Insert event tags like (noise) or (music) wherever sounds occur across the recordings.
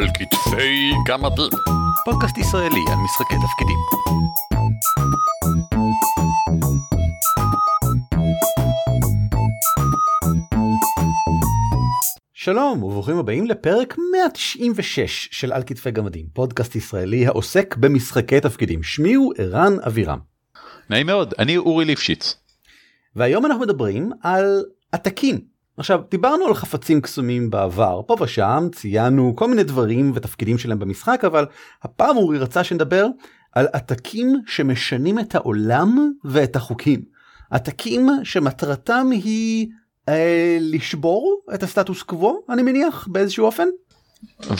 על כתפי גמדים. פודקאסט ישראלי על משחקי תפקידים. שלום וברוכים הבאים לפרק 196 של על כתפי גמדים, פודקאסט ישראלי העוסק במשחקי תפקידים. שמי הוא ערן אבירם. נעים מאוד, אני אורי ליפשיץ. והיום אנחנו מדברים על עתקים. עכשיו דיברנו על חפצים קסומים בעבר פה ושם ציינו כל מיני דברים ותפקידים שלהם במשחק אבל הפעם אורי רצה שנדבר על עתקים שמשנים את העולם ואת החוקים. עתקים שמטרתם היא אה, לשבור את הסטטוס קוו אני מניח באיזשהו אופן.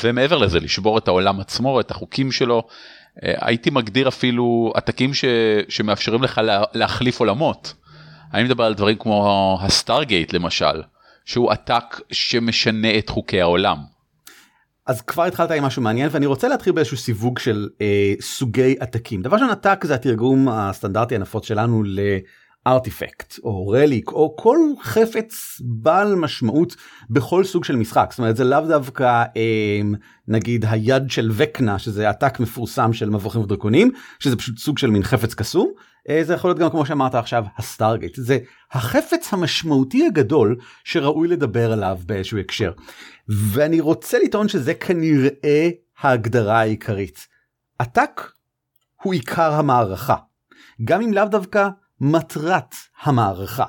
ומעבר לזה לשבור את העולם עצמו את החוקים שלו אה, הייתי מגדיר אפילו עתקים ש... שמאפשרים לך לה... להחליף עולמות. אני מדבר על דברים כמו הסטארגייט למשל שהוא עתק שמשנה את חוקי העולם. אז כבר התחלת עם משהו מעניין ואני רוצה להתחיל באיזשהו סיווג של אה, סוגי עתקים. דבר ראשון עתק זה התרגום הסטנדרטי הנפוץ שלנו לארטיפקט או רליק או כל חפץ בעל משמעות בכל סוג של משחק. זאת אומרת זה לאו דווקא אה, נגיד היד של וקנה שזה עתק מפורסם של מבוכים ודרקונים שזה פשוט סוג של מין חפץ קסום. אה, זה יכול להיות גם כמו שאמרת עכשיו ה Stargate זה החפץ המשמעותי הגדול שראוי לדבר עליו באיזשהו הקשר. ואני רוצה לטעון שזה כנראה ההגדרה העיקרית. עתק הוא עיקר המערכה, גם אם לאו דווקא מטרת המערכה.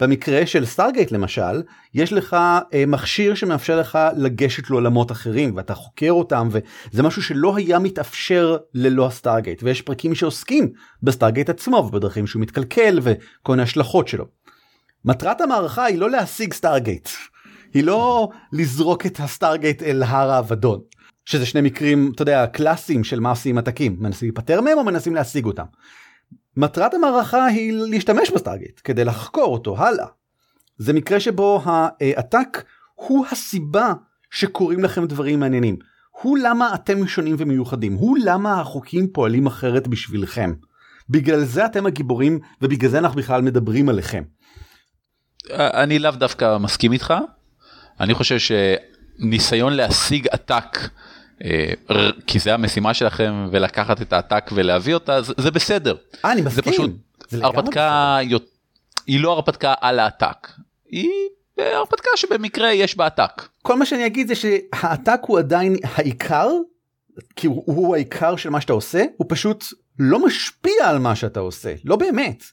במקרה של Stargate למשל, יש לך אה, מכשיר שמאפשר לך לגשת לעולמות אחרים ואתה חוקר אותם וזה משהו שלא היה מתאפשר ללא ה Stargate ויש פרקים שעוסקים ב Stargate עצמו ובדרכים שהוא מתקלקל וכל מיני השלכות שלו. מטרת המערכה היא לא להשיג Stargate, היא לא לזרוק את ה Stargate אל הר האבדון. שזה שני מקרים אתה יודע קלאסיים של מה עושים עתקים מנסים להיפטר מהם או מנסים להשיג אותם. מטרת המערכה היא להשתמש ב Stargate כדי לחקור אותו הלאה. זה מקרה שבו העתק הוא הסיבה שקורים לכם דברים מעניינים. הוא למה אתם שונים ומיוחדים, הוא למה החוקים פועלים אחרת בשבילכם. בגלל זה אתם הגיבורים ובגלל זה אנחנו בכלל מדברים עליכם. אני לאו דווקא מסכים איתך. אני חושב שניסיון להשיג עתק כי זה המשימה שלכם ולקחת את העתק ולהביא אותה זה, זה בסדר. אה, אני מסכים. זה פשוט הרפתקה היא לא הרפתקה על העתק היא הרפתקה שבמקרה יש בה עתק. כל מה שאני אגיד זה שהעתק הוא עדיין העיקר כי הוא, הוא העיקר של מה שאתה עושה הוא פשוט לא משפיע על מה שאתה עושה לא באמת.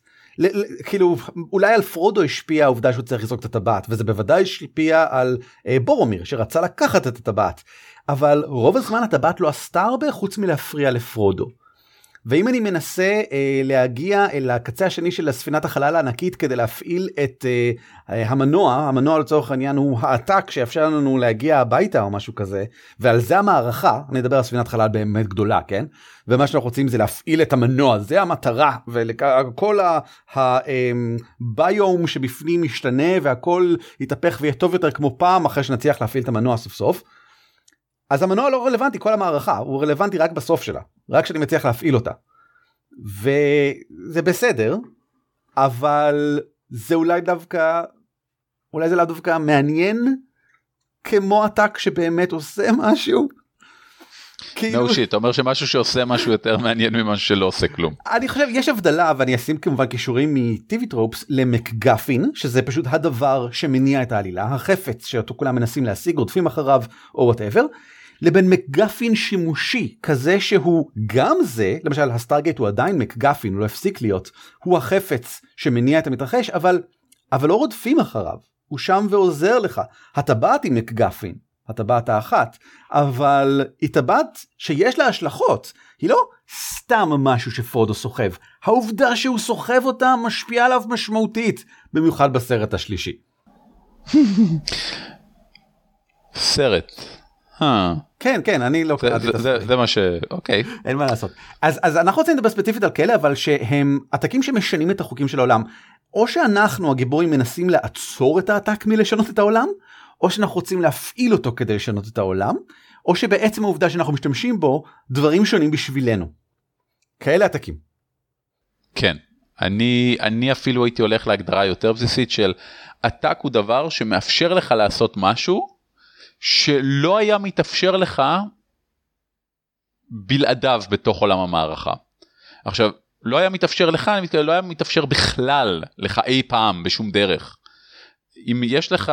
כאילו אולי על פרודו השפיע העובדה שהוא צריך לזרוק את הטבעת וזה בוודאי השפיע על אה, בורומיר שרצה לקחת את הטבעת אבל רוב הזמן הטבעת לא עשתה הרבה חוץ מלהפריע לפרודו. ואם אני מנסה אה, להגיע אל הקצה השני של הספינת החלל הענקית כדי להפעיל את אה, המנוע, המנוע לצורך העניין הוא העתק שיאפשר לנו להגיע הביתה או משהו כזה, ועל זה המערכה, אני אדבר על ספינת חלל באמת גדולה, כן? ומה שאנחנו רוצים זה להפעיל את המנוע, זה המטרה, וכל הביום אמ, שבפנים משתנה והכל יתהפך ויהיה טוב יותר כמו פעם אחרי שנצליח להפעיל את המנוע סוף סוף. אז המנוע לא רלוונטי כל המערכה הוא רלוונטי רק בסוף שלה רק כשאני מצליח להפעיל אותה. וזה בסדר אבל זה אולי דווקא אולי זה לא דווקא מעניין כמו עתק שבאמת עושה משהו. כאילו... No shit, אתה אומר שמשהו שעושה משהו יותר מעניין ממשהו שלא עושה כלום. אני חושב יש הבדלה ואני אשים כמובן קישורים מ TV Tropes ל MacGuffin שזה פשוט הדבר שמניע את העלילה החפץ שאותו כולם מנסים להשיג רודפים אחריו או whatever לבין מקגפין שימושי כזה שהוא גם זה למשל הסטארגייט הוא עדיין מקגפין הוא לא הפסיק להיות הוא החפץ שמניע את המתרחש אבל אבל לא רודפים אחריו הוא שם ועוזר לך הטבעת היא מקגפין הטבעת האחת אבל היא טבעת שיש לה השלכות היא לא סתם משהו שפרודו סוחב העובדה שהוא סוחב אותה משפיעה עליו משמעותית במיוחד בסרט השלישי. (laughs) סרט. כן כן אני לא קראתי את זה זה מה ש... אוקיי. אין מה לעשות. אז אז אנחנו רוצים לדבר ספציפית על כאלה אבל שהם עתקים שמשנים את החוקים של העולם. או שאנחנו הגיבורים מנסים לעצור את העתק מלשנות את העולם או שאנחנו רוצים להפעיל אותו כדי לשנות את העולם או שבעצם העובדה שאנחנו משתמשים בו דברים שונים בשבילנו. כאלה עתקים. כן אני אני אפילו הייתי הולך להגדרה יותר בסיסית של עתק הוא דבר שמאפשר לך לעשות משהו שלא היה מתאפשר לך בלעדיו בתוך עולם המערכה. עכשיו לא היה מתאפשר לך אני מתכוון לא היה מתאפשר בכלל לך אי פעם בשום דרך. אם יש לך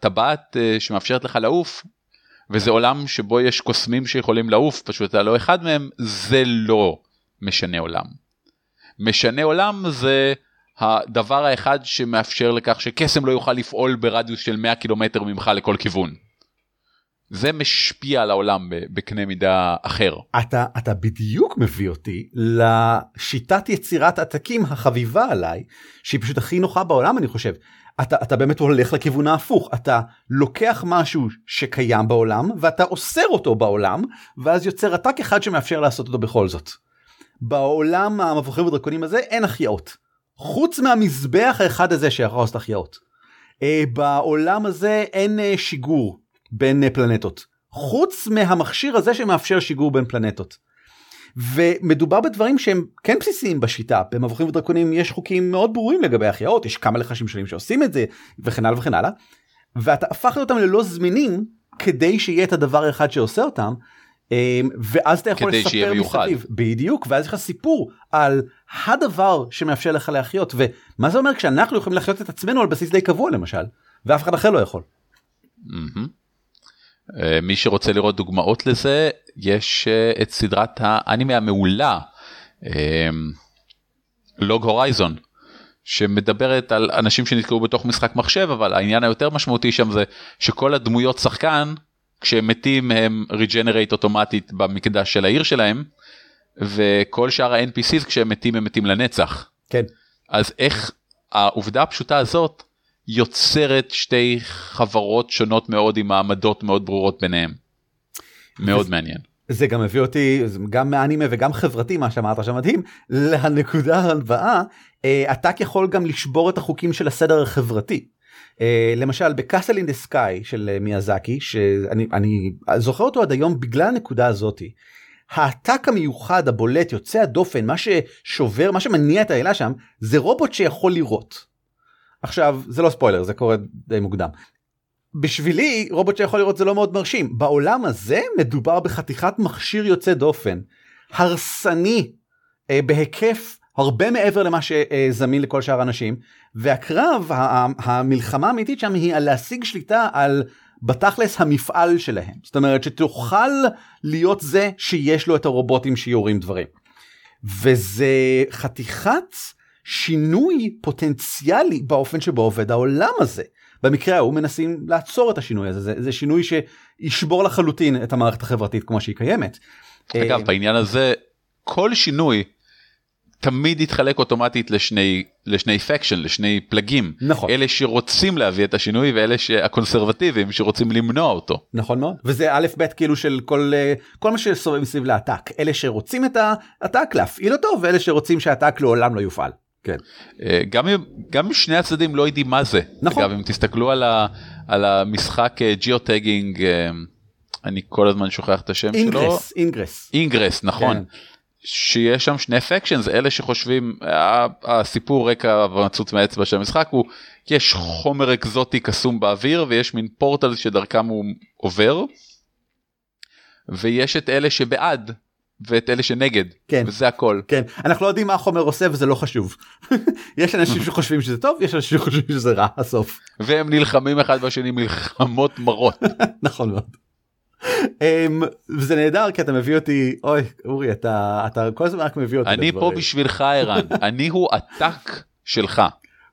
טבעת אה, שמאפשרת לך לעוף וזה עולם שבו יש קוסמים שיכולים לעוף פשוט אתה לא אחד מהם זה לא משנה עולם. משנה עולם זה הדבר האחד שמאפשר לכך שקסם לא יוכל לפעול ברדיוס של 100 קילומטר ממך לכל כיוון. זה משפיע על העולם בקנה מידה אחר. אתה אתה בדיוק מביא אותי לשיטת יצירת עתקים החביבה עליי שהיא פשוט הכי נוחה בעולם אני חושב. אתה אתה באמת הולך לכיוון ההפוך אתה לוקח משהו שקיים בעולם ואתה אוסר אותו בעולם ואז יוצר עתק אחד שמאפשר לעשות אותו בכל זאת. בעולם המבוכים ודרקונים הזה אין החייאות. חוץ מהמזבח האחד הזה שיכול לעשות החייאות. Uh, בעולם הזה אין uh, שיגור בין uh, פלנטות. חוץ מהמכשיר הזה שמאפשר שיגור בין פלנטות. ומדובר בדברים שהם כן בסיסיים בשיטה במבוכים ודרקונים יש חוקים מאוד ברורים לגבי החייאות יש כמה לחשים שונים שעושים את זה וכן הלאה וכן הלאה. ואתה הפכת אותם ללא זמינים כדי שיהיה את הדבר האחד שעושה אותם אמ, ואז אתה יכול לספר מסביב בדיוק ואז יש לך סיפור על הדבר שמאפשר לך להחיות ומה זה אומר כשאנחנו יכולים לחיות את עצמנו על בסיס די קבוע למשל ואף אחד אחר לא יכול. אה, מי שרוצה לראות דוגמאות לזה יש אה, את סדרת האנימה המעולה לוג הורייזון שמדברת על אנשים שנתקעו בתוך משחק מחשב אבל העניין היותר משמעותי שם זה שכל הדמויות שחקן כשהם מתים הם ריג'נרייט אוטומטית במקדש של העיר שלהם וכל שאר ה-NPCs כשהם מתים הם מתים לנצח. כן. אז איך העובדה הפשוטה הזאת יוצרת שתי חברות שונות מאוד עם מעמדות מאוד ברורות ביניהם. מאוד מעניין. זה גם מביא אותי גם מאנימה וגם חברתי מה שאמרת שם מדהים לנקודה הבאה אה, אתה יכול גם לשבור את החוקים של הסדר החברתי. Uh, למשל בקאסל אין דה סקאי של uh, מיאזקי שאני אני זוכר אותו עד היום בגלל הנקודה הזאתי. העתק המיוחד הבולט יוצא הדופן מה ששובר מה שמניע את האלה שם זה רובוט שיכול לראות. עכשיו זה לא ספוילר זה קורה די מוקדם. בשבילי רובוט שיכול לראות זה לא מאוד מרשים בעולם הזה מדובר בחתיכת מכשיר יוצא דופן הרסני uh, בהיקף הרבה מעבר למה שזמין לכל שאר האנשים והקרב המלחמה האמיתית שם היא על להשיג שליטה על בתכלס המפעל שלהם זאת אומרת שתוכל להיות זה שיש לו את הרובוטים שיורים דברים. וזה חתיכת שינוי פוטנציאלי באופן שבו עובד העולם הזה. במקרה ההוא מנסים לעצור את השינוי הזה זה, זה שינוי שישבור לחלוטין את המערכת החברתית כמו שהיא קיימת. אגב בעניין הזה כל שינוי תמיד יתחלק אוטומטית לשני לשני faction לשני פלגים נכון אלה שרוצים להביא את השינוי ואלה שהקונסרבטיביים שרוצים למנוע אותו נכון מאוד וזה א' ב' כאילו של כל אה, כל מה שסובב מסביב לעתק אלה שרוצים את העתק להפעיל אותו ואלה שרוצים שהעתק לעולם לא יופעל. כן. אה, גם אם גם אם שני הצדדים לא יודעים מה זה נכון אגב, אם תסתכלו על, ה, על המשחק geotagging אה, אני כל הזמן שוכח את השם Ingress, שלו Ingress Ingress נכון. כן. שיש שם שני factions אלה שחושבים הסיפור רקע המצוץ מהאצבע של המשחק הוא יש חומר אקזוטי קסום באוויר ויש מין פורטל שדרכם הוא עובר. ויש את אלה שבעד ואת אלה שנגד כן וזה הכל כן אנחנו לא יודעים מה החומר עושה וזה לא חשוב (laughs) יש אנשים שחושבים שזה טוב יש אנשים שחושבים שזה רע הסוף והם נלחמים אחד בשני מלחמות מרות (laughs) נכון מאוד. um, זה נהדר כי אתה מביא אותי אוי אורי אתה אתה כל הזמן רק מביא אותי אני לדברים. פה בשבילך ערן (laughs) אני הוא עתק שלך.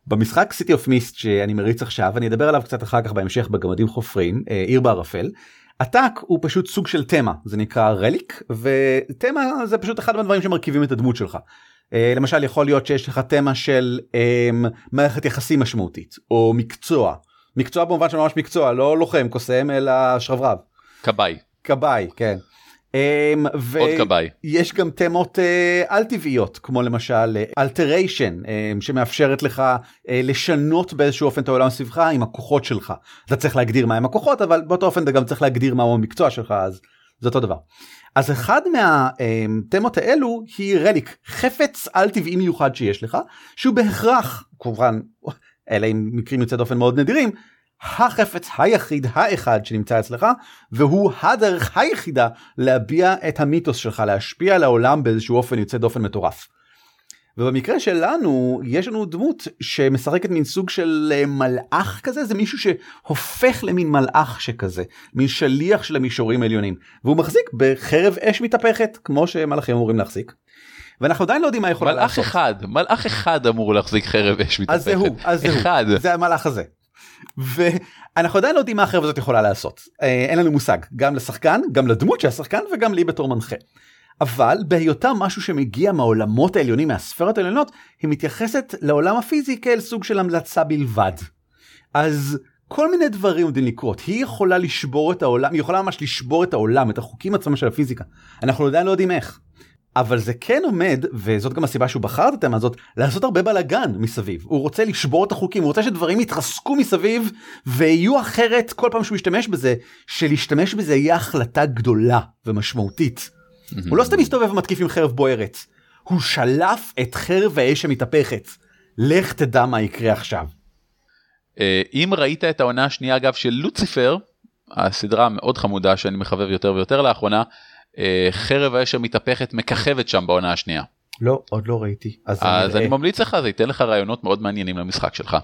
במשחק סיטי אוף מיסט שאני מריץ עכשיו אני אדבר עליו קצת אחר כך בהמשך בגמדים חופרים אה, עיר בערפל. עתק הוא פשוט סוג של תמה זה נקרא רליק ותמה זה פשוט אחד מהדברים שמרכיבים את הדמות שלך. אה, למשל יכול להיות שיש לך תמה של אה, מערכת יחסים משמעותית או מקצוע מקצוע במובן של ממש מקצוע לא לוחם קוסם אלא שרברב. כבאי. כבאי, כן. Um, עוד כבאי. יש גם תמות uh, על טבעיות כמו למשל אלטריישן uh, um, שמאפשרת לך לשנות באיזשהו אופן את העולם סביבך עם הכוחות שלך. אתה צריך להגדיר מהם הכוחות אבל באותו אופן אתה גם צריך להגדיר מהו המקצוע שלך אז זה אותו דבר. אז אחד מהתמות האלו היא רליק חפץ על טבעי מיוחד שיש לך שהוא בהכרח כמובן אלה עם מקרים יוצא דופן מאוד נדירים החפץ היחיד האחד שנמצא אצלך והוא הדרך היחידה להביע את המיתוס שלך להשפיע על העולם באיזשהו אופן יוצא דופן מטורף. ובמקרה שלנו יש לנו דמות שמשחקת מין סוג של אה, מלאך כזה זה מישהו שהופך למין מלאך שכזה מין שליח של המישורים העליונים והוא מחזיק בחרב אש מתהפכת כמו שמלאכים אמורים להחזיק. ואנחנו עדיין לא יודעים מה יכול מלאך לעשות. אחד מלאך אחד אמור להחזיק חרב אש מתהפכת. אז זה הוא, אז זה אחד. הוא, זה המלאך הזה. ואנחנו עדיין לא יודעים מה החרב הזאת יכולה לעשות, אה, אין לנו מושג, גם לשחקן, גם לדמות של השחקן וגם לי בתור מנחה. אבל בהיותה משהו שמגיע מהעולמות העליונים, מהספרות העליונות, היא מתייחסת לעולם הפיזי כאל סוג של המלצה בלבד. אז כל מיני דברים עומדים לקרות, היא יכולה לשבור את העולם, היא יכולה ממש לשבור את העולם, את החוקים עצמם של הפיזיקה. אנחנו עדיין לא יודעים איך. אבל זה כן עומד, וזאת גם הסיבה שהוא בחר את התמה הזאת, לעשות הרבה בלאגן מסביב. הוא רוצה לשבור את החוקים, הוא רוצה שדברים יתרסקו מסביב, ויהיו אחרת כל פעם שהוא ישתמש בזה, שלהשתמש בזה יהיה החלטה גדולה ומשמעותית. הוא לא סתם מסתובב ומתקיף עם חרב בוערת, הוא שלף את חרב האש המתהפכת. לך תדע מה יקרה עכשיו. אה, אם ראית את העונה השנייה אגב של לוציפר, הסדרה המאוד חמודה שאני מחבב יותר ויותר לאחרונה, חרב האש המתהפכת מככבת שם בעונה השנייה. לא, עוד לא ראיתי. אז, אז אני אני ממליץ לך, זה ייתן לך רעיונות מאוד מעניינים למשחק שלך.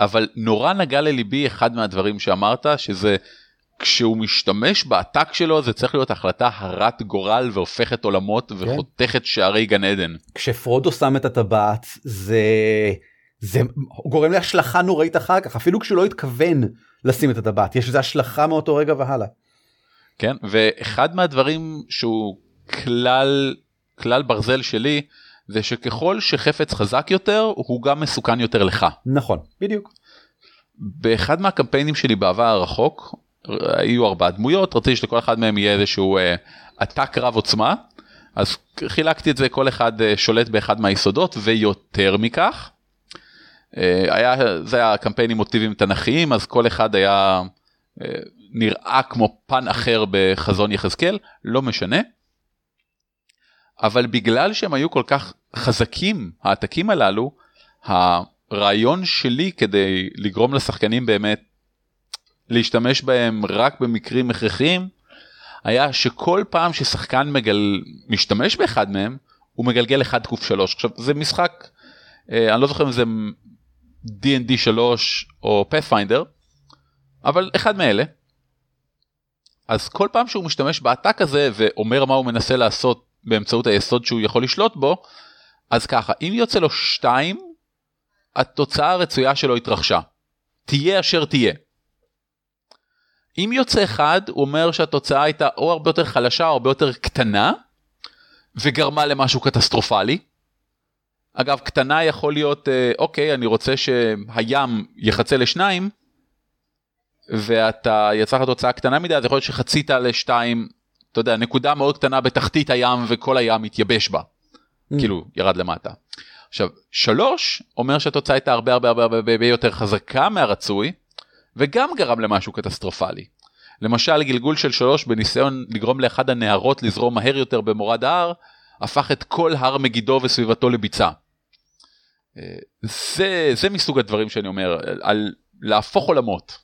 אבל נורא נגע לליבי אחד מהדברים שאמרת, שזה כשהוא משתמש בעתק שלו זה צריך להיות החלטה הרת גורל והופכת עולמות וחותכת שערי גן עדן. כשפרודו שם את הטבעת זה זה גורם להשלכה נוראית אחר כך אפילו כשהוא לא התכוון לשים את הטבעת יש לזה השלכה מאותו רגע והלאה. כן ואחד מהדברים שהוא כלל כלל ברזל שלי זה שככל שחפץ חזק יותר הוא גם מסוכן יותר לך. נכון בדיוק. באחד מהקמפיינים שלי בעבר הרחוק היו ארבע דמויות רציתי שלכל אחד מהם יהיה איזשהו אה, עתק רב עוצמה אז חילקתי את זה כל אחד אה, שולט באחד מהיסודות ויותר מכך. אה, היה זה היה קמפיין עם מוטיבים תנכיים אז כל אחד היה אה, נראה כמו פן אחר בחזון יחזקאל לא משנה. אבל בגלל שהם היו כל כך חזקים העתקים הללו הרעיון שלי כדי לגרום לשחקנים באמת להשתמש בהם רק במקרים הכרחיים היה שכל פעם ששחקן מגל... משתמש באחד מהם הוא מגלגל 1 ק 3 עכשיו זה משחק אה, אני לא זוכר אם זה D&D 3 או Pathfinder אבל אחד מאלה. אז כל פעם שהוא משתמש בעתק הזה ואומר מה הוא מנסה לעשות באמצעות היסוד שהוא יכול לשלוט בו אז ככה אם יוצא לו 2 התוצאה הרצויה שלו התרחשה. תהיה אשר תהיה. אם יוצא אחד הוא אומר שהתוצאה הייתה או הרבה יותר חלשה או הרבה יותר קטנה וגרמה למשהו קטסטרופלי. אגב קטנה יכול להיות אה, אוקיי אני רוצה שהים יחצה לשניים ואתה יצא לך תוצאה קטנה מדי אז יכול להיות שחצית לשתיים אתה יודע נקודה מאוד קטנה בתחתית הים וכל הים מתייבש בה. Mm. כאילו ירד למטה. עכשיו שלוש אומר שהתוצאה הייתה הרבה הרבה הרבה הרבה יותר חזקה מהרצוי וגם גרם למשהו קטסטרופלי. למשל גלגול של שלוש בניסיון לגרום לאחד הנערות לזרום מהר יותר במורד ההר, הפך את כל הר מגידו וסביבתו לביצה. אה, זה, זה מסוג הדברים שאני אומר, על להפוך עולמות.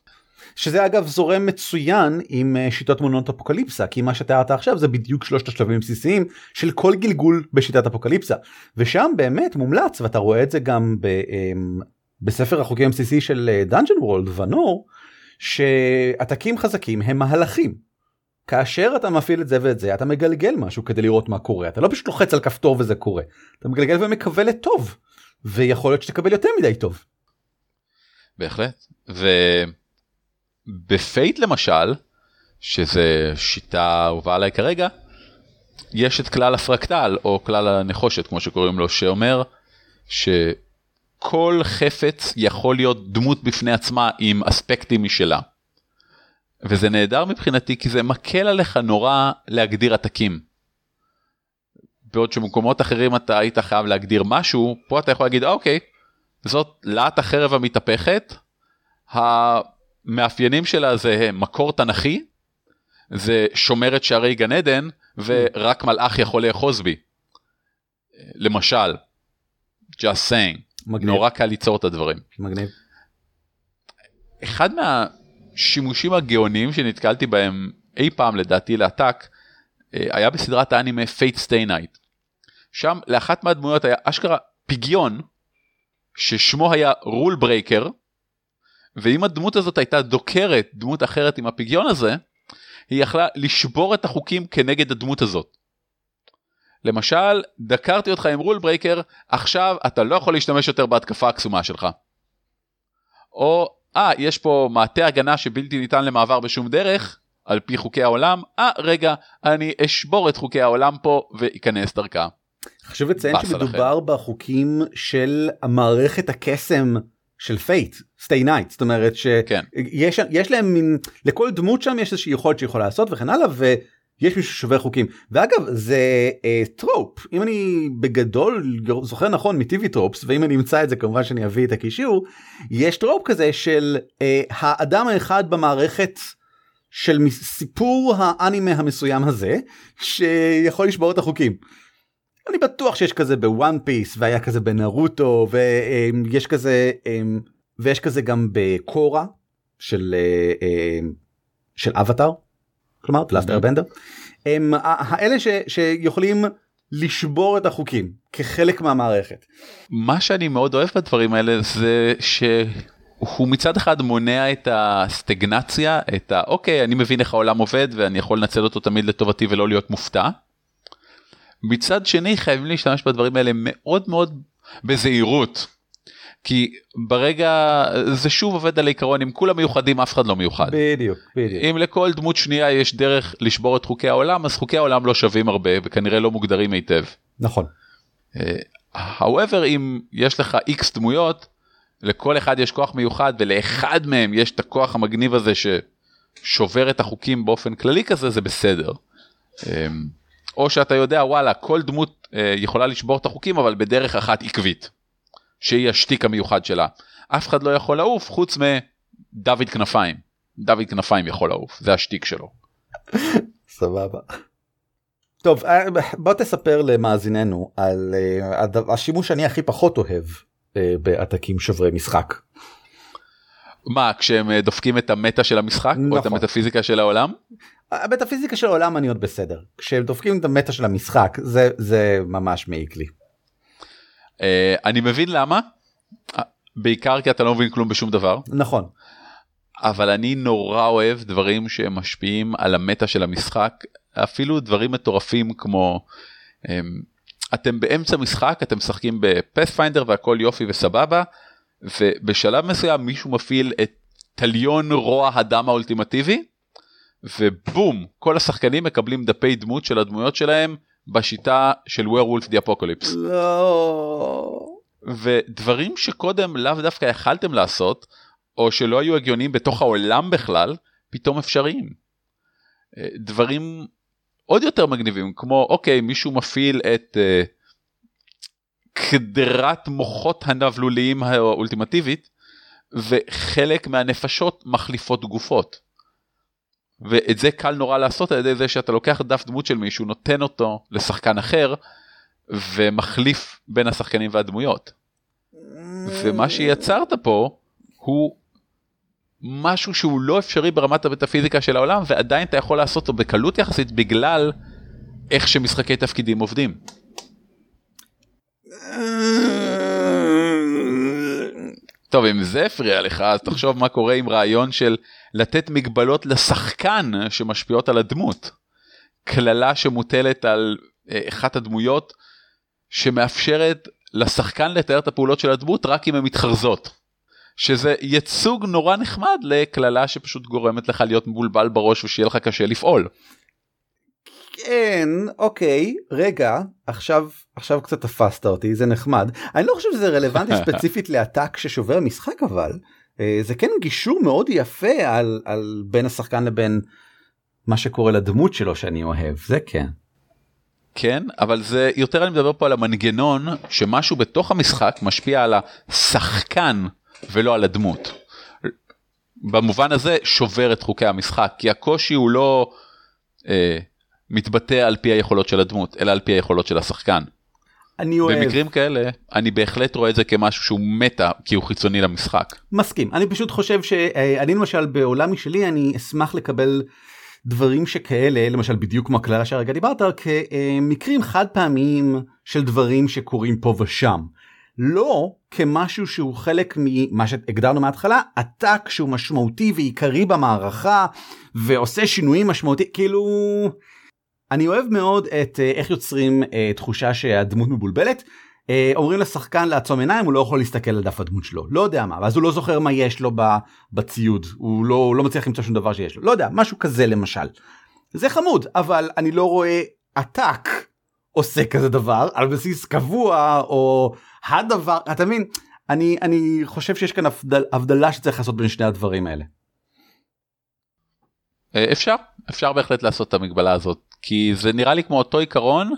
שזה אגב זורם מצוין עם אה, שיטות מונות אפוקליפסה כי מה שתיארת עכשיו זה בדיוק שלושת השלבים הבסיסיים של כל גלגול בשיטת אפוקליפסה ושם באמת מומלץ ואתה רואה את זה גם ב, אמ, בספר החוקים הבסיסי של Dungeon World ונור שעתקים חזקים הם מהלכים. כאשר אתה מפעיל את זה ואת זה אתה מגלגל משהו כדי לראות מה קורה אתה לא פשוט לוחץ על כפתור וזה קורה אתה מגלגל ומקווה לטוב ויכול להיות שתקבל יותר מדי טוב. בהחלט וב Fate למשל שזה שיטה אהובה עליי כרגע יש את כלל הפרקטל או כלל הנחושת כמו שקוראים לו שאומר ש... כל חפץ יכול להיות דמות בפני עצמה עם אספקטים משלה. וזה נהדר מבחינתי כי זה מקל עליך נורא להגדיר עתקים. בעוד שמקומות אחרים אתה היית חייב להגדיר משהו, פה אתה יכול להגיד אוקיי, זאת להט החרב המתהפכת, המאפיינים שלה זה מקור תנכי, זה שומרת שערי גן עדן, ורק מלאך יכול לאחוז בי. למשל, just saying. מגניב. נורא קל ליצור את הדברים. מגניב. אחד מהשימושים הגאוניים שנתקלתי בהם אי פעם לדעתי לעתק אה, היה בסדרת האנימה Fate Stay Night. שם לאחת מהדמויות היה אשכרה פיגיון ששמו היה Rule Breaker ואם הדמות הזאת הייתה דוקרת דמות אחרת עם הפיגיון הזה היא יכלה לשבור את החוקים כנגד הדמות הזאת. למשל דקרתי אותך עם Rule Breaker עכשיו אתה לא יכול להשתמש יותר בהתקפה הקסומה שלך. או אה יש פה מעטה הגנה שבלתי ניתן למעבר בשום דרך על פי חוקי העולם אה רגע אני אשבור את חוקי העולם פה ואיכנס דרכה. חשוב לציין שמדובר לכם. בחוקים של המערכת הקסם של Fate/stay night זאת אומרת שיש כן. יש להם מין לכל דמות שם יש איזושהי יכולת שיכולה לעשות וכן הלאה ויש מישהו ששובר חוקים ואגב זה אה, trope אם אני בגדול זוכר נכון מ TV Tropes ואם אני אמצא את זה כמובן שאני אביא את הקישור יש trope כזה של אה, האדם האחד במערכת. של סיפור האנימה המסוים הזה שיכול לשבור את החוקים. אני בטוח שיש כזה בוואן פיס והיה כזה בנרוטו ויש כזה ויש כזה גם בקורה של של אבטאר כלומר פלסטר בנדר הם האלה ש, שיכולים לשבור את החוקים כחלק מהמערכת. מה שאני מאוד אוהב בדברים האלה זה שהוא מצד אחד מונע את הסטגנציה את האוקיי אני מבין איך העולם עובד ואני יכול לנצל אותו תמיד לטובתי ולא להיות מופתע. מצד שני חייבים להשתמש בדברים האלה מאוד מאוד בזהירות. כי ברגע זה שוב עובד על העיקרון אם כולם מיוחדים אף אחד לא מיוחד. בדיוק, בדיוק. אם לכל דמות שנייה יש דרך לשבור את חוקי העולם אז חוקי העולם לא שווים הרבה וכנראה לא מוגדרים היטב. נכון. אה, however אם יש לך איקס דמויות לכל אחד יש כוח מיוחד ולאחד מהם יש את הכוח המגניב הזה ששובר את החוקים באופן כללי כזה זה בסדר. או שאתה יודע וואלה כל דמות אה, יכולה לשבור את החוקים אבל בדרך אחת עקבית. שהיא השטיק המיוחד שלה. אף אחד לא יכול לעוף חוץ מדוד כנפיים. דוד כנפיים יכול לעוף זה השטיק שלו. סבבה. טוב אה, בוא תספר למאזיננו על uh, השימוש שאני הכי פחות אוהב uh, בעתקים שוברי משחק. מה כשהם דופקים את המטה של המשחק נכון. או את נכון. המטאפיזיקה של העולם? המטאפיזיקה של העולם אני עוד בסדר. כשהם דופקים את המטה של המשחק זה זה ממש מעיק לי. Uh, אני מבין למה. בעיקר כי אתה לא מבין כלום בשום דבר. נכון. אבל אני נורא אוהב דברים שמשפיעים על המטה של המשחק. אפילו דברים מטורפים כמו um, אתם באמצע משחק אתם משחקים בפאת'פיינדר והכל יופי וסבבה ובשלב מסוים מישהו מפעיל את תליון רוע הדם האולטימטיבי ובום כל השחקנים מקבלים דפי דמות של הדמויות שלהם בשיטה של ווירולף די אפוקליפס. לא. ודברים שקודם לאו דווקא יכלתם לעשות או שלא היו הגיוניים בתוך העולם בכלל פתאום אפשריים. אה, דברים עוד יותר מגניבים כמו אוקיי מישהו מפעיל את קדרת מוחות הנבלוליים האולטימטיבית וחלק מהנפשות מחליפות גופות. ואת זה קל נורא לעשות על ידי זה שאתה לוקח דף דמות של מישהו נותן אותו לשחקן אחר ומחליף בין השחקנים והדמויות. ומה שיצרת פה הוא משהו שהוא לא אפשרי ברמת המטאפיזיקה של העולם ועדיין אתה יכול לעשות אותו בקלות יחסית בגלל איך שמשחקי תפקידים עובדים. טוב אם זה הפריע לך אז תחשוב מה קורה עם רעיון של לתת מגבלות לשחקן שמשפיעות על הדמות. קללה שמוטלת על אה, אחת הדמויות שמאפשרת לשחקן לתאר את הפעולות של הדמות רק אם הן מתחרזות. שזה ייצוג נורא נחמד לקללה שפשוט גורמת לך להיות מבולבל בראש ושיהיה לך קשה לפעול. כן אוקיי רגע עכשיו עכשיו קצת תפסת אותי זה נחמד אני לא חושב שזה רלוונטי (laughs) ספציפית לעתק ששובר משחק אבל אה, זה כן גישור מאוד יפה על על בין השחקן לבין מה שקורה לדמות שלו שאני אוהב זה כן. כן אבל זה יותר אני מדבר פה על המנגנון שמשהו בתוך המשחק משפיע על השחקן ולא על הדמות. במובן הזה שובר את חוקי המשחק כי הקושי הוא לא אה, מתבטא על פי היכולות של הדמות אלא על פי היכולות של השחקן. אני אוהב. במקרים כאלה אני בהחלט רואה את זה כמשהו שהוא מטה כי הוא חיצוני למשחק. מסכים אני פשוט חושב שאני למשל בעולם משלי אני אשמח לקבל דברים שכאלה למשל בדיוק כמו הקללה שהרגע דיברת כמקרים חד פעמיים של דברים שקורים פה ושם. לא כמשהו שהוא חלק ממה שהגדרנו מההתחלה עתק שהוא משמעותי ועיקרי במערכה ועושה שינויים משמעותיים כאילו אני אוהב מאוד את אה, איך יוצרים אה, תחושה שהדמות מבולבלת. אה, אומרים לשחקן לעצום עיניים הוא לא יכול להסתכל על דף הדמות שלו. לא יודע מה ואז הוא לא זוכר מה יש לו בציוד. הוא לא, הוא לא מצליח למצוא שום דבר שיש לו. לא יודע משהו כזה למשל. זה חמוד אבל אני לא רואה עתק עושה כזה דבר על בסיס קבוע או הדבר. אתה מבין? אני אני חושב שיש כאן הבדל, הבדלה שצריך לעשות בין שני הדברים האלה. אפשר? אפשר בהחלט לעשות את המגבלה הזאת כי זה נראה לי כמו אותו עיקרון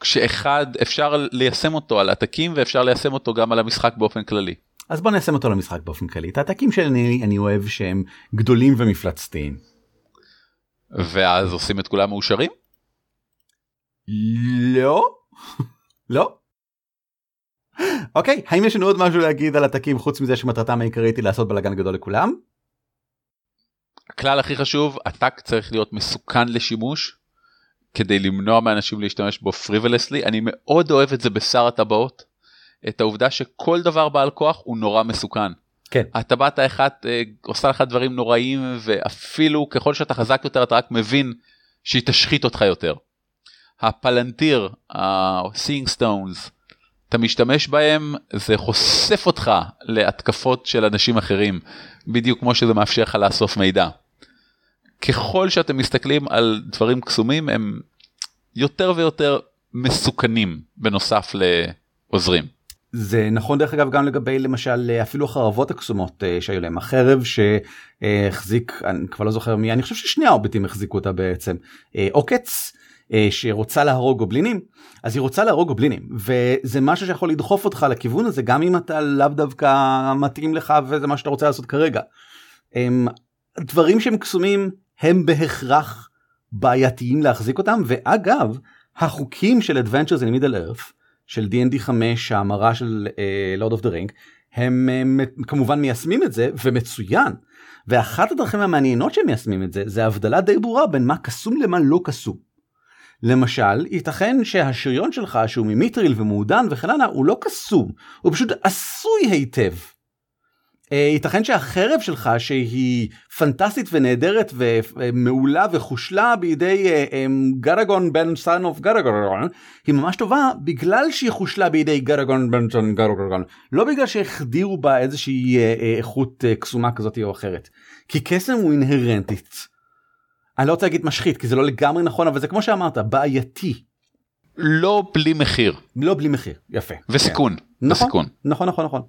כשאחד אפשר ליישם אותו על עתקים ואפשר ליישם אותו גם על המשחק באופן כללי. אז בוא ניישם אותו למשחק באופן כללי את העתקים שאני אני אוהב שהם גדולים ומפלצתיים. ואז עושים את כולם מאושרים? לא לא. אוקיי האם יש לנו עוד משהו להגיד על עתקים חוץ מזה שמטרתם העיקרית היא לעשות בלאגן גדול לכולם? הכלל הכי חשוב עתק צריך להיות מסוכן לשימוש כדי למנוע מאנשים להשתמש בו פריבלסלי אני מאוד אוהב את זה בשר הטבעות את העובדה שכל דבר בעל כוח הוא נורא מסוכן. כן. הטבעת האחת אה, עושה לך דברים נוראים ואפילו ככל שאתה חזק יותר אתה רק מבין שהיא תשחית אותך יותר. הפלנטיר, ה-seeing stones, אתה משתמש בהם זה חושף אותך להתקפות של אנשים אחרים בדיוק כמו שזה מאפשר לך לאסוף מידע. ככל שאתם מסתכלים על דברים קסומים הם יותר ויותר מסוכנים בנוסף לעוזרים. זה נכון דרך אגב גם לגבי למשל אפילו החרבות הקסומות uh, שהיו להם החרב שהחזיק אני כבר לא זוכר מי אני חושב ששני ההוביטים החזיקו אותה בעצם עוקץ uh, שרוצה להרוג גובלינים אז היא רוצה להרוג גובלינים וזה משהו שיכול לדחוף אותך לכיוון הזה גם אם אתה לאו דווקא מתאים לך וזה מה שאתה רוצה לעשות כרגע. Um, דברים שהם קסומים הם בהכרח בעייתיים להחזיק אותם ואגב החוקים של Adventures in Middle Earth של D&D 5 ההמרה של uh, Lord of the Ring הם uh, כמובן מיישמים את זה ומצוין ואחת הדרכים המעניינות שהם מיישמים את זה זה הבדלה די ברורה בין מה קסום למה לא קסום. למשל ייתכן שהשריון שלך שהוא ממיטריל ומעודן וכן הלאה הוא לא קסום הוא פשוט עשוי היטב. אה, ייתכן שהחרב שלך שהיא פנטסטית ונהדרת ומעולה וחושלה בידי אה, אה, גרגון בן son of גרגון היא ממש טובה בגלל שהיא חושלה בידי גרגון בן son גרגון לא בגלל שהחדירו בה איזושהי איכות קסומה כזאת או אחרת כי קסם הוא אינהרנטית. אני לא רוצה להגיד משחית כי זה לא לגמרי נכון אבל זה כמו שאמרת בעייתי. לא בלי מחיר. לא בלי מחיר יפה. וסיכון. כן. נכון, וסיכון. נכון נכון נכון.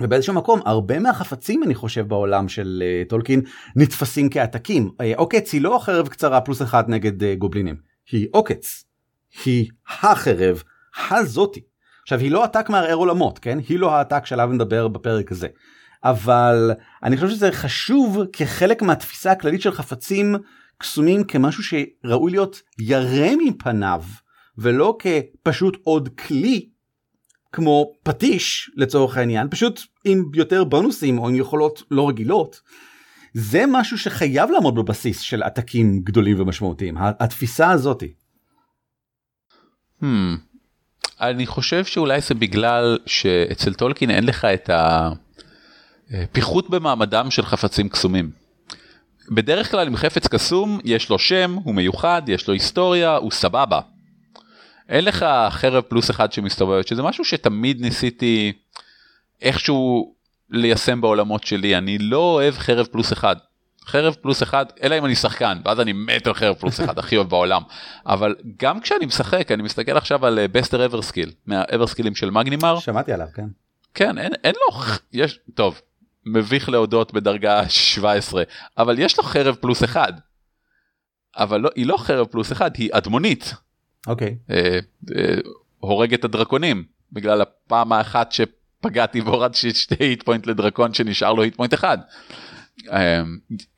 ובאיזשהו מקום הרבה מהחפצים אני חושב בעולם של uh, טולקין נתפסים כעתקים. Uh, עוקץ היא לא החרב קצרה פלוס אחד נגד uh, גובלינים, היא עוקץ. היא החרב הזאתי. עכשיו היא לא עתק מערער עולמות כן היא לא העתק שעליו נדבר בפרק הזה. אבל אני חושב שזה חשוב כחלק מהתפיסה הכללית של חפצים קסומים כמשהו שראוי להיות ירא מפניו ולא כפשוט עוד כלי כמו פטיש לצורך העניין פשוט עם יותר בונוסים או עם יכולות לא רגילות. זה משהו שחייב לעמוד בבסיס של עתקים גדולים ומשמעותיים התפיסה הזאתי. Hmm. אני חושב שאולי זה בגלל שאצל טולקין אין לך את הפיחות במעמדם של חפצים קסומים. בדרך כלל עם חפץ קסום יש לו שם, הוא מיוחד, יש לו היסטוריה, הוא סבבה. אין לך חרב פלוס אחד שמסתובבת שזה משהו שתמיד ניסיתי איכשהו ליישם בעולמות שלי. אני לא אוהב חרב פלוס אחד. חרב פלוס אחד אלא אם אני שחקן ואז אני מת על חרב פלוס אחד הכי אוהב בעולם. אבל גם כשאני משחק אני מסתכל עכשיו על בסטר אבר סקיל מהאבר סקילים של מגנימר. שמעתי עליו כן. כן אין, אין לו יש טוב מביך להודות בדרגה 17 אבל יש לו חרב פלוס אחד. אבל לא, היא לא חרב פלוס אחד היא אדמונית אוקיי. אה, אה, הורג את הדרקונים בגלל הפעם האחת שפגעתי והורדתי שתי hit point לדרקון שנשאר לו hit point אחד. אה,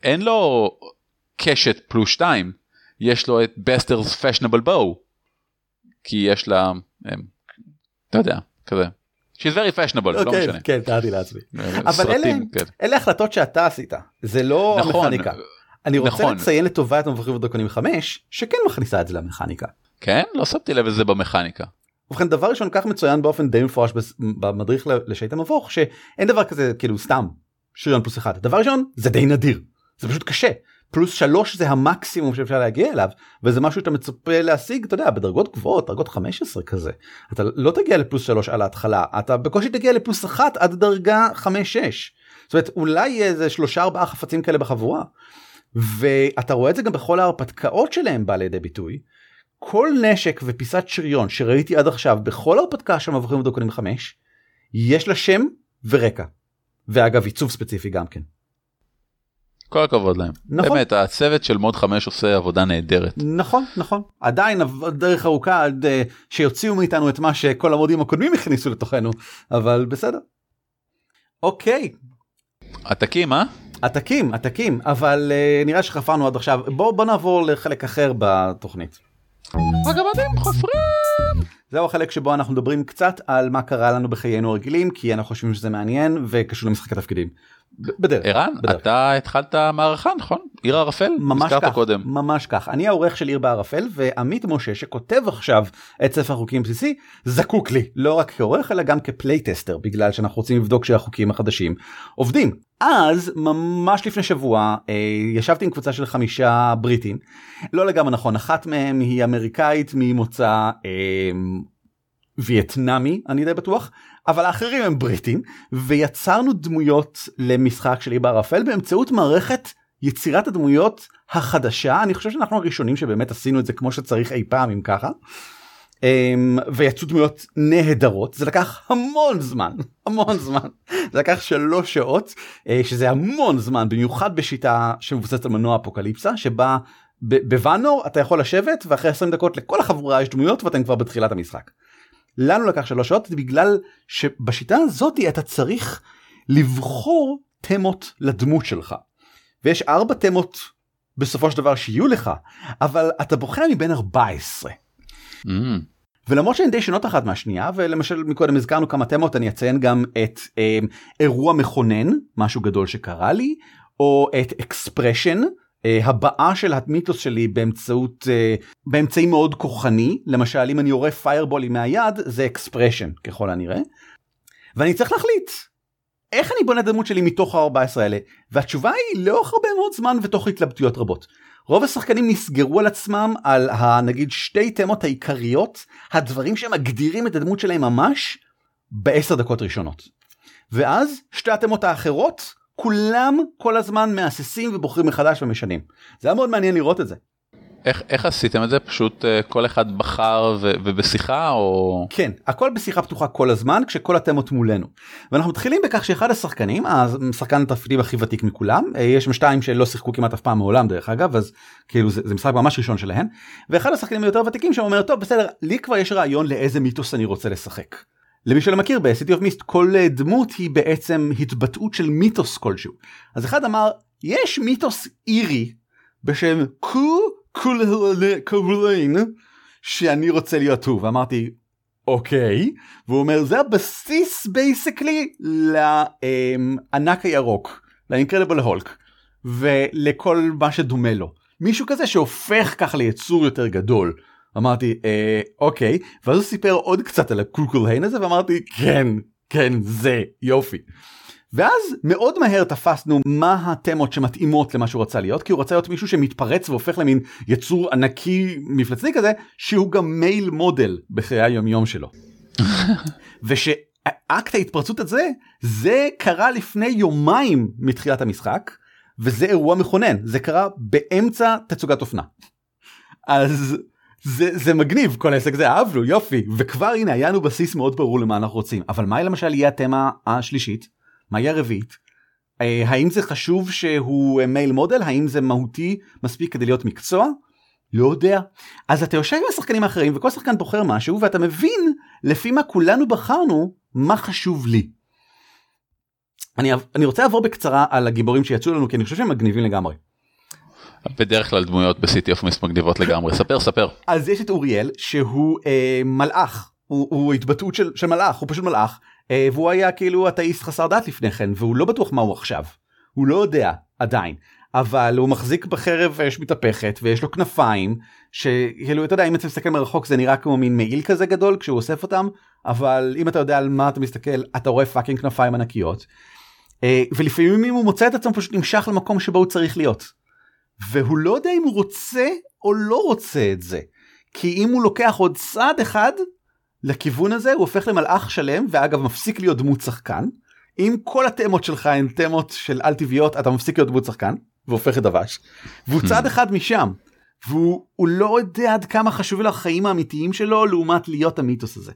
אין לו קשת פלוס 2 יש לו את בסטרס פשנבל בואו כי יש לה הם, אתה יודע, כזה. She's very fashionable, לא אוקיי, משנה. כן, תיארתי לעצמי. אה, אבל סרטים, אלה- כן. אלה החלטות שאתה עשית, זה לא נכון, המכניקה. אני רוצה נכון. לציין לטובה את המבקרים ודרקונים 5, שכן מכניסה את זה למכניקה. כן? לא שמתי לב לזה במכניקה. ובכן דבר ראשון כך מצוין באופן די מפורש במדריך לשייט המבוך שאין דבר כזה כאילו סתם שריון פלוס אחד דבר ראשון זה די נדיר זה פשוט קשה פלוס שלוש זה המקסימום שאפשר להגיע אליו וזה משהו שאתה מצפה להשיג אתה יודע בדרגות גבוהות דרגות 15 כזה אתה לא תגיע לפלוס שלוש על ההתחלה אתה בקושי תגיע לפלוס אחת עד דרגה 5-6 זאת אומרת אולי יהיה איזה שלושה ארבעה חפצים כאלה בחבורה ואתה רואה את זה גם בכל ההרפתקאות שלהם בא לידי ביטוי. כל נשק ופיסת שריון שראיתי עד עכשיו בכל הרפתקה של מבוכים ודרקונים 5 יש לה שם ורקע. ואגב עיצוב ספציפי גם כן. כל הכבוד להם. נכון. באמת, הצוות של מוד 5 עושה עבודה נהדרת. נכון נכון עדיין דרך ארוכה עד אה, שיוציאו מאיתנו את מה שכל המודים הקודמים הכניסו לתוכנו אבל בסדר. אוקיי עתקים, אה? עתקים עתקים אבל אה, נראה שחפרנו עד עכשיו בוא בוא נעבור לחלק אחר בתוכנית. הגמדים חופרים! זהו החלק שבו אנחנו מדברים קצת על מה קרה לנו בחיינו הרגילים כי אנחנו חושבים שזה מעניין וקשור למשחקי תפקידים. בדרך. ערן. אתה התחלת מערכה, נכון? עיר הערפל? ממש כך, קודם. ממש כך. אני העורך של עיר בערפל ועמית משה שכותב עכשיו את ספר החוקים בסיסי זקוק לי לא רק כעורך אלא גם כ playtester בגלל שאנחנו רוצים לבדוק שהחוקים החדשים עובדים. אז ממש לפני שבוע אה, ישבתי עם קבוצה של חמישה בריטים לא לגמרי נכון אחת מהם היא אמריקאית ממוצא אה, וייטנאמי אני די בטוח אבל האחרים הם בריטים ויצרנו דמויות למשחק של עיר בערפל באמצעות מערכת יצירת הדמויות החדשה אני חושב שאנחנו הראשונים שבאמת עשינו את זה כמו שצריך אי פעם אם ככה. אמ, ויצאו דמויות נהדרות זה לקח המון זמן (laughs) המון זמן זה לקח שלוש שעות אה, שזה המון זמן במיוחד בשיטה שמבוססת על מנוע אפוקליפסה שבה בוואנור אתה יכול לשבת ואחרי 20 דקות לכל החבורה יש דמויות ואתם כבר בתחילת המשחק. לנו לקח שלוש שעות בגלל שבשיטה הזאת אתה צריך לבחור תמות לדמות שלך. ויש ארבע תמות בסופו של דבר שיהיו לך אבל אתה בוחר מבין 14. Mm, ולמרות שהן די שונות אחת מהשנייה ולמשל מקודם הזכרנו כמה תמות אני אציין גם את אה, אירוע מכונן משהו גדול שקרה לי או את expression הבעה של המיתוס שלי באמצעות אה, באמצעי מאוד כוחני למשל אם אני יורה פיירבולים מהיד זה expression ככל הנראה. ואני צריך להחליט איך אני בונה את הדמות שלי מתוך ה-14 האלה והתשובה היא לאורך הרבה מאוד זמן ותוך התלבטויות רבות. רוב השחקנים נסגרו על עצמם על הנגיד שתי תמות העיקריות הדברים שמגדירים את הדמות שלהם ממש בעשר דקות ראשונות. ואז שתי התמות האחרות כולם כל הזמן מהססים ובוחרים מחדש ומשנים. זה היה מאוד מעניין לראות את זה. איך, איך עשיתם את זה? פשוט אה, כל אחד בחר ו, ובשיחה או... כן, הכל בשיחה פתוחה כל הזמן כשכל התמות מולנו. ואנחנו מתחילים בכך שאחד השחקנים, השחקן התפקידים הכי ותיק מכולם, אה, יש שם שתיים שלא שיחקו כמעט אף פעם מעולם דרך אגב, אז כאילו זה, זה משחק ממש ראשון שלהם, ואחד השחקנים היותר ותיקים שאומר טוב בסדר, לי כבר יש רעיון לאיזה מיתוס אני רוצה לשחק. למי שלא מכיר ב-City of Mist כל אה, דמות היא בעצם התבטאות של מיתוס כלשהו. אז אחד אמר יש מיתוס אירי בשם קו קולין שאני רוצה להיות הוא ואמרתי אוקיי והוא אומר זה הבסיס basically לענק הירוק ל Incredible Hulk ולכל מה שדומה לו מישהו כזה שהופך ככה ליצור יותר גדול. אמרתי אה, אוקיי ואז הוא סיפר עוד קצת על הקוקולהיין הזה ואמרתי כן כן זה יופי. ואז מאוד מהר תפסנו מה התמות שמתאימות למה שהוא רצה להיות כי הוא רצה להיות מישהו שמתפרץ והופך למין יצור ענקי מפלצתי כזה שהוא גם מייל מודל בחיי היומיום שלו. (laughs) ושאקט ההתפרצות הזה זה קרה לפני יומיים מתחילת המשחק וזה אירוע מכונן זה קרה באמצע תצוגת אופנה. אז זה, זה מגניב כל העסק זה אהבנו יופי. וכבר הנה היה לנו בסיס מאוד ברור למה אנחנו רוצים. אבל מה למשל יהיה התמה השלישית? מה יהיה הרביעית? אה, האם זה חשוב שהוא מייל מודל האם זה מהותי מספיק כדי להיות מקצוע? לא יודע. אז אתה יושב עם השחקנים האחרים וכל שחקן בוחר משהו ואתה מבין לפי מה כולנו בחרנו מה חשוב לי. אני, אני רוצה לעבור בקצרה על הגיבורים שיצאו לנו כי אני חושב שהם מגניבים לגמרי. בדרך כלל דמויות ב City of Mist מגניבות לגמרי. ספר, ספר. אז יש את אוריאל שהוא אה, מלאך הוא, הוא התבטאות של, של מלאך הוא פשוט מלאך אה, והוא היה כאילו אתאיסט חסר דת לפני כן והוא לא בטוח מה הוא עכשיו הוא לא יודע עדיין אבל הוא מחזיק בחרב אש מתהפכת ויש לו כנפיים שכאילו אתה יודע אם אתה מסתכל מרחוק זה נראה כמו מין מעיל כזה גדול כשהוא אוסף אותם אבל אם אתה יודע על מה אתה מסתכל אתה רואה fucking כנפיים ענקיות. אה, ולפעמים הוא מוצא את עצמו פשוט נמשך למקום שבו הוא צריך להיות. והוא לא יודע אם הוא רוצה או לא רוצה את זה. כי אם הוא לוקח עוד צעד אחד לכיוון הזה הוא הופך למלאך שלם ואגב מפסיק להיות דמות שחקן. אם כל התמות שלך הן תמות של על טבעיות אתה מפסיק להיות דמות שחקן והופך לדבש. והוא צעד אחד משם. והוא לא יודע עד כמה חשוב לו החיים האמיתיים שלו לעומת להיות המיתוס הזה.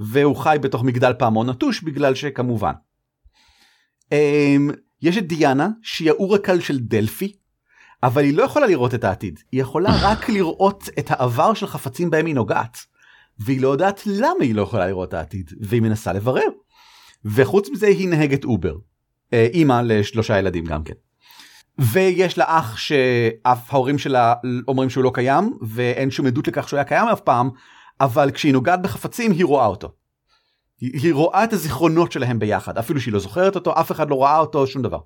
והוא חי בתוך מגדל פעמון נטוש בגלל שכמובן. Um, יש את דיאנה שהיא האורקל של דלפי אבל היא לא יכולה לראות את העתיד היא יכולה (laughs) רק לראות את העבר של חפצים בהם היא נוגעת. והיא לא יודעת למה היא לא יכולה לראות את העתיד והיא מנסה לברר. וחוץ מזה היא נהגת אובר. אה, אימא לשלושה ילדים גם כן. ויש לה אח שאף ההורים שלה אומרים שהוא לא קיים ואין שום עדות לכך שהוא היה קיים אף פעם אבל כשהיא נוגעת בחפצים היא רואה אותו. היא, היא רואה את הזיכרונות שלהם ביחד אפילו שהיא לא זוכרת אותו אף אחד לא ראה אותו שום דבר.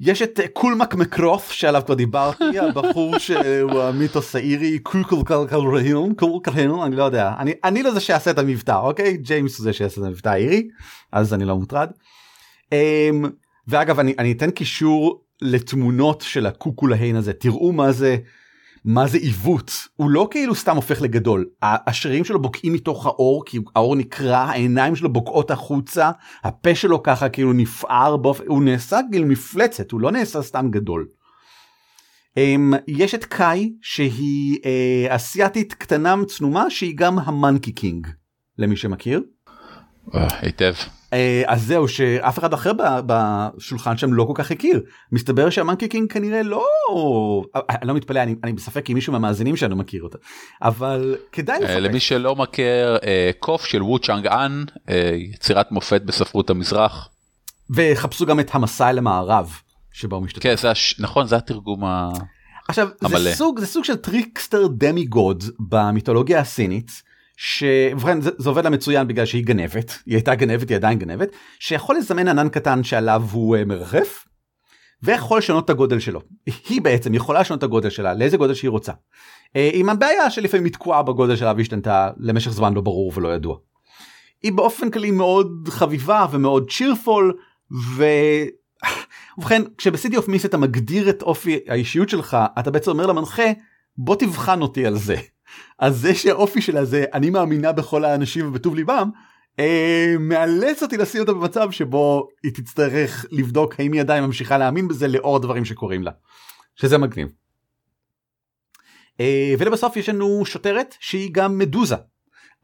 יש את קולמק מקרוף שעליו כבר דיברתי (laughs) הבחור שהוא המיתוס האירי קולקלקלרהילון קולקלהילון אני לא יודע. אני אני לא זה שיעשה את המבטא אוקיי? ג'יימס הוא זה שיעשה את המבטא האירי אז אני לא מוטרד. Um, ואגב אני, אני אתן קישור לתמונות של הקוקולהיין הזה. תראו מה זה מה זה עיוות הוא לא כאילו סתם הופך לגדול השרירים שלו בוקעים מתוך האור כי האור נקרע העיניים שלו בוקעות החוצה הפה שלו ככה כאילו נפער באופן הוא נעשה גיל מפלצת הוא לא נעשה סתם גדול. Um, יש את קאי שהיא uh, אסיאתית קטנה צנומה שהיא גם המאנקי קינג למי שמכיר. אה, היטב. אה, אז זהו שאף אחד אחר בשולחן שם לא כל כך הכיר מסתבר שה Monkey King כנראה לא אני לא מתפלא אני, אני בספק אם מישהו מהמאזינים שלנו מכיר אותה אבל כדאי לפרק. למי שלא מכיר קוף של וו צ'אנג אן יצירת מופת בספרות המזרח. וחפשו גם את המסע אל המערב שבו הוא משתתף. כן, זה הש... נכון זה התרגום ה... עכשיו זה סוג, זה סוג של trickster demigod במיתולוגיה הסינית. שבכן זה, זה עובד לה מצוין בגלל שהיא גנבת היא הייתה גנבת היא עדיין גנבת שיכול לזמן ענן קטן שעליו הוא uh, מרחף. ויכול לשנות את הגודל שלו היא בעצם יכולה לשנות את הגודל שלה לאיזה גודל שהיא רוצה. Uh, עם הבעיה שלפעמים היא תקועה בגודל שלה והשתנתה למשך זמן לא ברור ולא ידוע. היא באופן כללי מאוד חביבה ומאוד צ'ירפול ו... ובכן כשבסיטי אוף מיס אתה מגדיר את אופי האישיות שלך אתה בעצם אומר למנחה בוא תבחן אותי על זה. אז זה שהאופי שלה זה אני מאמינה בכל האנשים ובטוב ליבם אה, מאלץ אותי לשים אותה במצב שבו היא תצטרך לבדוק האם היא עדיין ממשיכה להאמין בזה לאור הדברים שקורים לה. שזה מגניב. אה, ולבסוף יש לנו שוטרת שהיא גם מדוזה.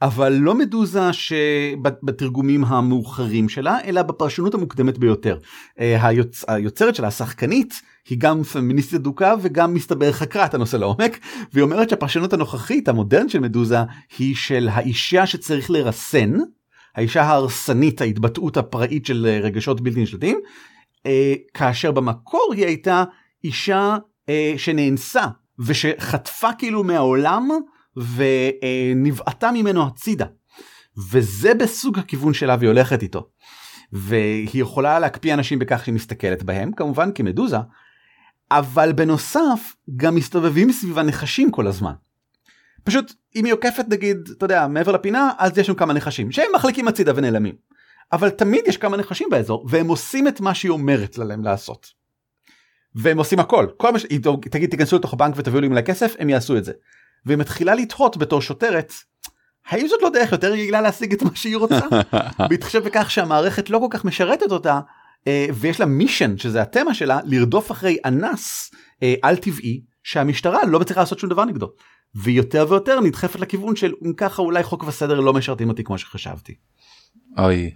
אבל לא מדוזה שבתרגומים המאוחרים שלה אלא בפרשנות המוקדמת ביותר. אה, היוצ... היוצרת שלה השחקנית היא גם פמיניסטית אדוקה וגם מסתבר חקרה את הנושא לעומק והיא אומרת שהפרשנות הנוכחית המודרנית של מדוזה היא של האישה שצריך לרסן האישה ההרסנית ההתבטאות הפראית של רגשות בלתי נשלטים אה, כאשר במקור היא הייתה אישה אה, שנאנסה ושחטפה כאילו מהעולם ונבעטה ממנו הצידה. וזה בסוג הכיוון שלה והיא הולכת איתו. והיא יכולה להקפיא אנשים בכך שהיא מסתכלת בהם כמובן כמדוזה אבל בנוסף גם מסתובבים סביבה נחשים כל הזמן. פשוט אם היא עוקפת נגיד אתה יודע מעבר לפינה אז יש שם כמה נחשים שהם מחליקים הצידה ונעלמים. אבל תמיד יש כמה נחשים באזור והם עושים את מה שהיא אומרת להם לעשות. והם עושים הכל כל מה ש... תגיד תיכנסו לתוך הבנק ותביאו לי מלא כסף הם יעשו את זה. והיא מתחילה לתהות בתור שוטרת האם זאת לא דרך יותר יעילה להשיג את מה שהיא רוצה (laughs) בהתחשב בכך שהמערכת לא כל כך משרתת אותה ויש לה מישן שזה התמה שלה לרדוף אחרי אנס אה, על טבעי שהמשטרה לא מצליחה לעשות שום דבר נגדו. ויותר ויותר נדחפת לכיוון של אם ככה אולי חוק וסדר לא משרתים אותי כמו שחשבתי. אוי.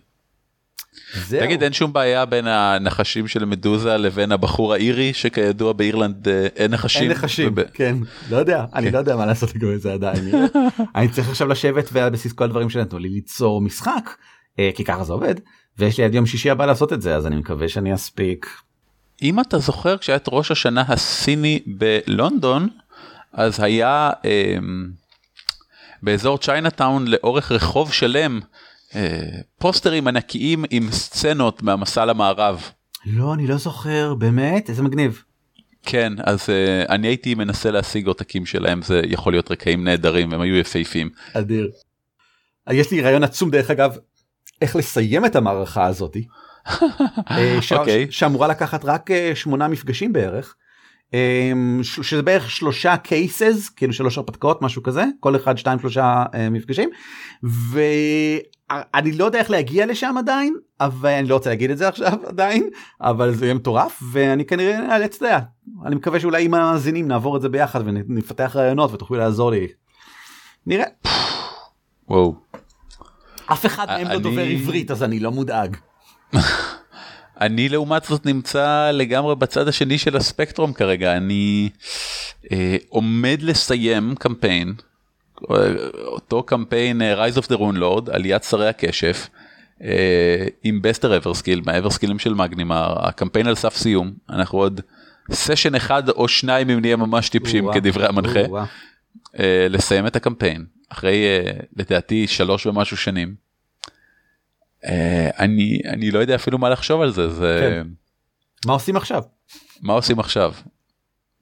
זהו. תגיד אין שום בעיה בין הנחשים של מדוזה לבין הבחור האירי שכידוע באירלנד אה, אין נחשים. אין נחשים, וב... כן, לא יודע, אני כן. לא יודע מה לעשות לגבי זה עדיין. (laughs) אני צריך עכשיו לשבת ועל בסיס כל הדברים שנתנו לי ליצור משחק, כי ככה זה עובד, ויש לי עד יום שישי הבא לעשות את זה אז אני מקווה שאני אספיק. אם אתה זוכר כשהיה את ראש השנה הסיני בלונדון אז היה אה, באזור צ'יינאטאון לאורך רחוב שלם, אה, פוסטרים ענקיים עם סצנות מהמסע למערב. לא, אני לא זוכר, באמת? איזה מגניב. כן, אז אה, אני הייתי מנסה להשיג עותקים שלהם, זה יכול להיות רקעים נהדרים, הם היו יפהפים. אדיר. יש לי רעיון עצום דרך אגב, איך לסיים את המערכה הזאתי. (laughs) ש... okay. שאמורה לקחת רק שמונה מפגשים בערך. שזה בערך שלושה קייסס כאילו שלוש הרפתקאות משהו כזה כל אחד שתיים שלושה מפגשים ואני לא יודע איך להגיע לשם עדיין אבל אני לא רוצה להגיד את זה עכשיו (laughs) עדיין אבל זה יהיה מטורף ואני כנראה נאלץ אתה יודע אני מקווה שאולי עם המאזינים נעבור את זה ביחד ונפתח רעיונות ותוכלו לעזור לי. נראה. וואו. אף אחד מהם לא דובר עברית אז אני לא מודאג. (laughs) אני לעומת זאת נמצא לגמרי בצד השני של הספקטרום כרגע. אני אה, עומד לסיים קמפיין אותו קמפיין אה, Rise of the Rune Lord עליית שרי הקשף אה, עם בסטר אברסקיל מהאברסקילים של מגנימה הקמפיין על סף סיום. אנחנו עוד סשן אחד או שניים אם נהיה ממש טיפשים כדברי המנחה אה, לסיים את הקמפיין אחרי אה, לדעתי שלוש ומשהו שנים. אה, אני אני לא יודע אפילו מה לחשוב על זה זה כן. מה עושים עכשיו מה עושים עכשיו.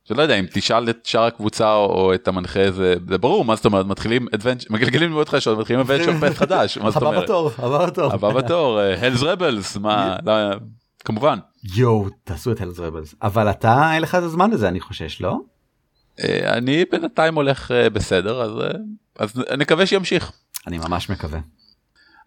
שלא יודע אם תשאל את שאר הקבוצה או את המנחה זה זה ברור מה זאת אומרת מתחילים מגלגלים מאוד חדשות מתחילים אדוונצ'ר פט חדש מה זאת אומרת. הבא בתור הבא בתור הבא בתור הלס רבלס מה לא, כמובן. יואו תעשו את הלס רבלס אבל אתה אין לך את הזמן לזה אני חושש לא? אה, אני בינתיים הולך אה, בסדר אז אז נקווה שימשיך. אני ממש מקווה.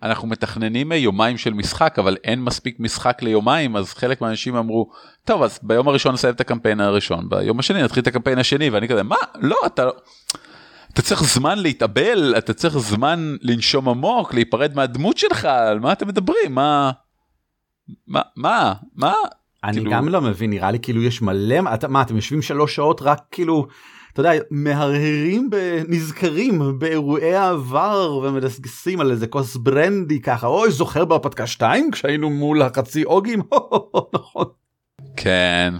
אנחנו מתכננים יומיים של משחק אבל אין מספיק משחק ליומיים אז חלק מהאנשים אמרו טוב אז ביום הראשון נסיים את הקמפיין הראשון ביום השני נתחיל את הקמפיין השני ואני כזה מה לא אתה. אתה צריך זמן להתאבל אתה צריך זמן לנשום עמוק להיפרד מהדמות שלך על מה אתם מדברים מה מה מה מה אני כאילו... גם לא מבין נראה לי כאילו יש מלא אתה מה אתם יושבים שלוש שעות רק כאילו. אתה יודע, מהרהרים, נזכרים באירועי העבר ומדסגסים על איזה כוס ברנדי ככה, אוי, זוכר בהרפתקה 2 כשהיינו מול החצי אוגים? (laughs) נכון. כן.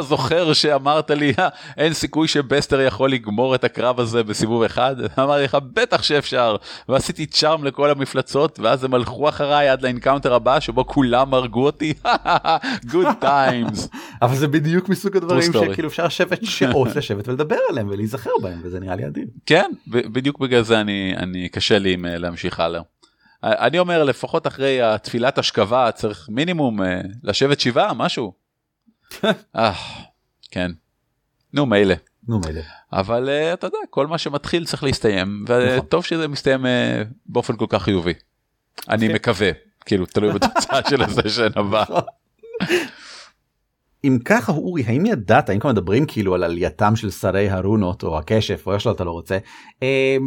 זוכר שאמרת לי אין סיכוי שבסטר יכול לגמור את הקרב הזה בסיבוב אחד אמרתי לך בטח שאפשר ועשיתי charm לכל המפלצות ואז הם הלכו אחריי עד ל encounter הבא שבו כולם הרגו אותי (laughs) good times. (laughs) אבל זה בדיוק מסוג הדברים שכאילו אפשר לשבת שעות לשבת ולדבר עליהם ולהיזכר בהם וזה נראה לי אדיר. כן בדיוק בגלל זה אני אני קשה לי להמשיך הלאה. אני אומר לפחות אחרי התפילת השכבה צריך מינימום אה, לשבת שבעה משהו. (laughs) אה, כן. נו מילא. נו מילא. אבל uh, אתה יודע כל מה שמתחיל צריך להסתיים וטוב נכון. שזה מסתיים uh, באופן כל כך חיובי. אני מקווה כאילו תלוי בתוצאה של הסשן (laughs) הבא. נכון. אם ככה אורי האם ידעת אם כבר מדברים כאילו על עלייתם של שרי הרונות או הקשף או איך שלא אתה לא רוצה.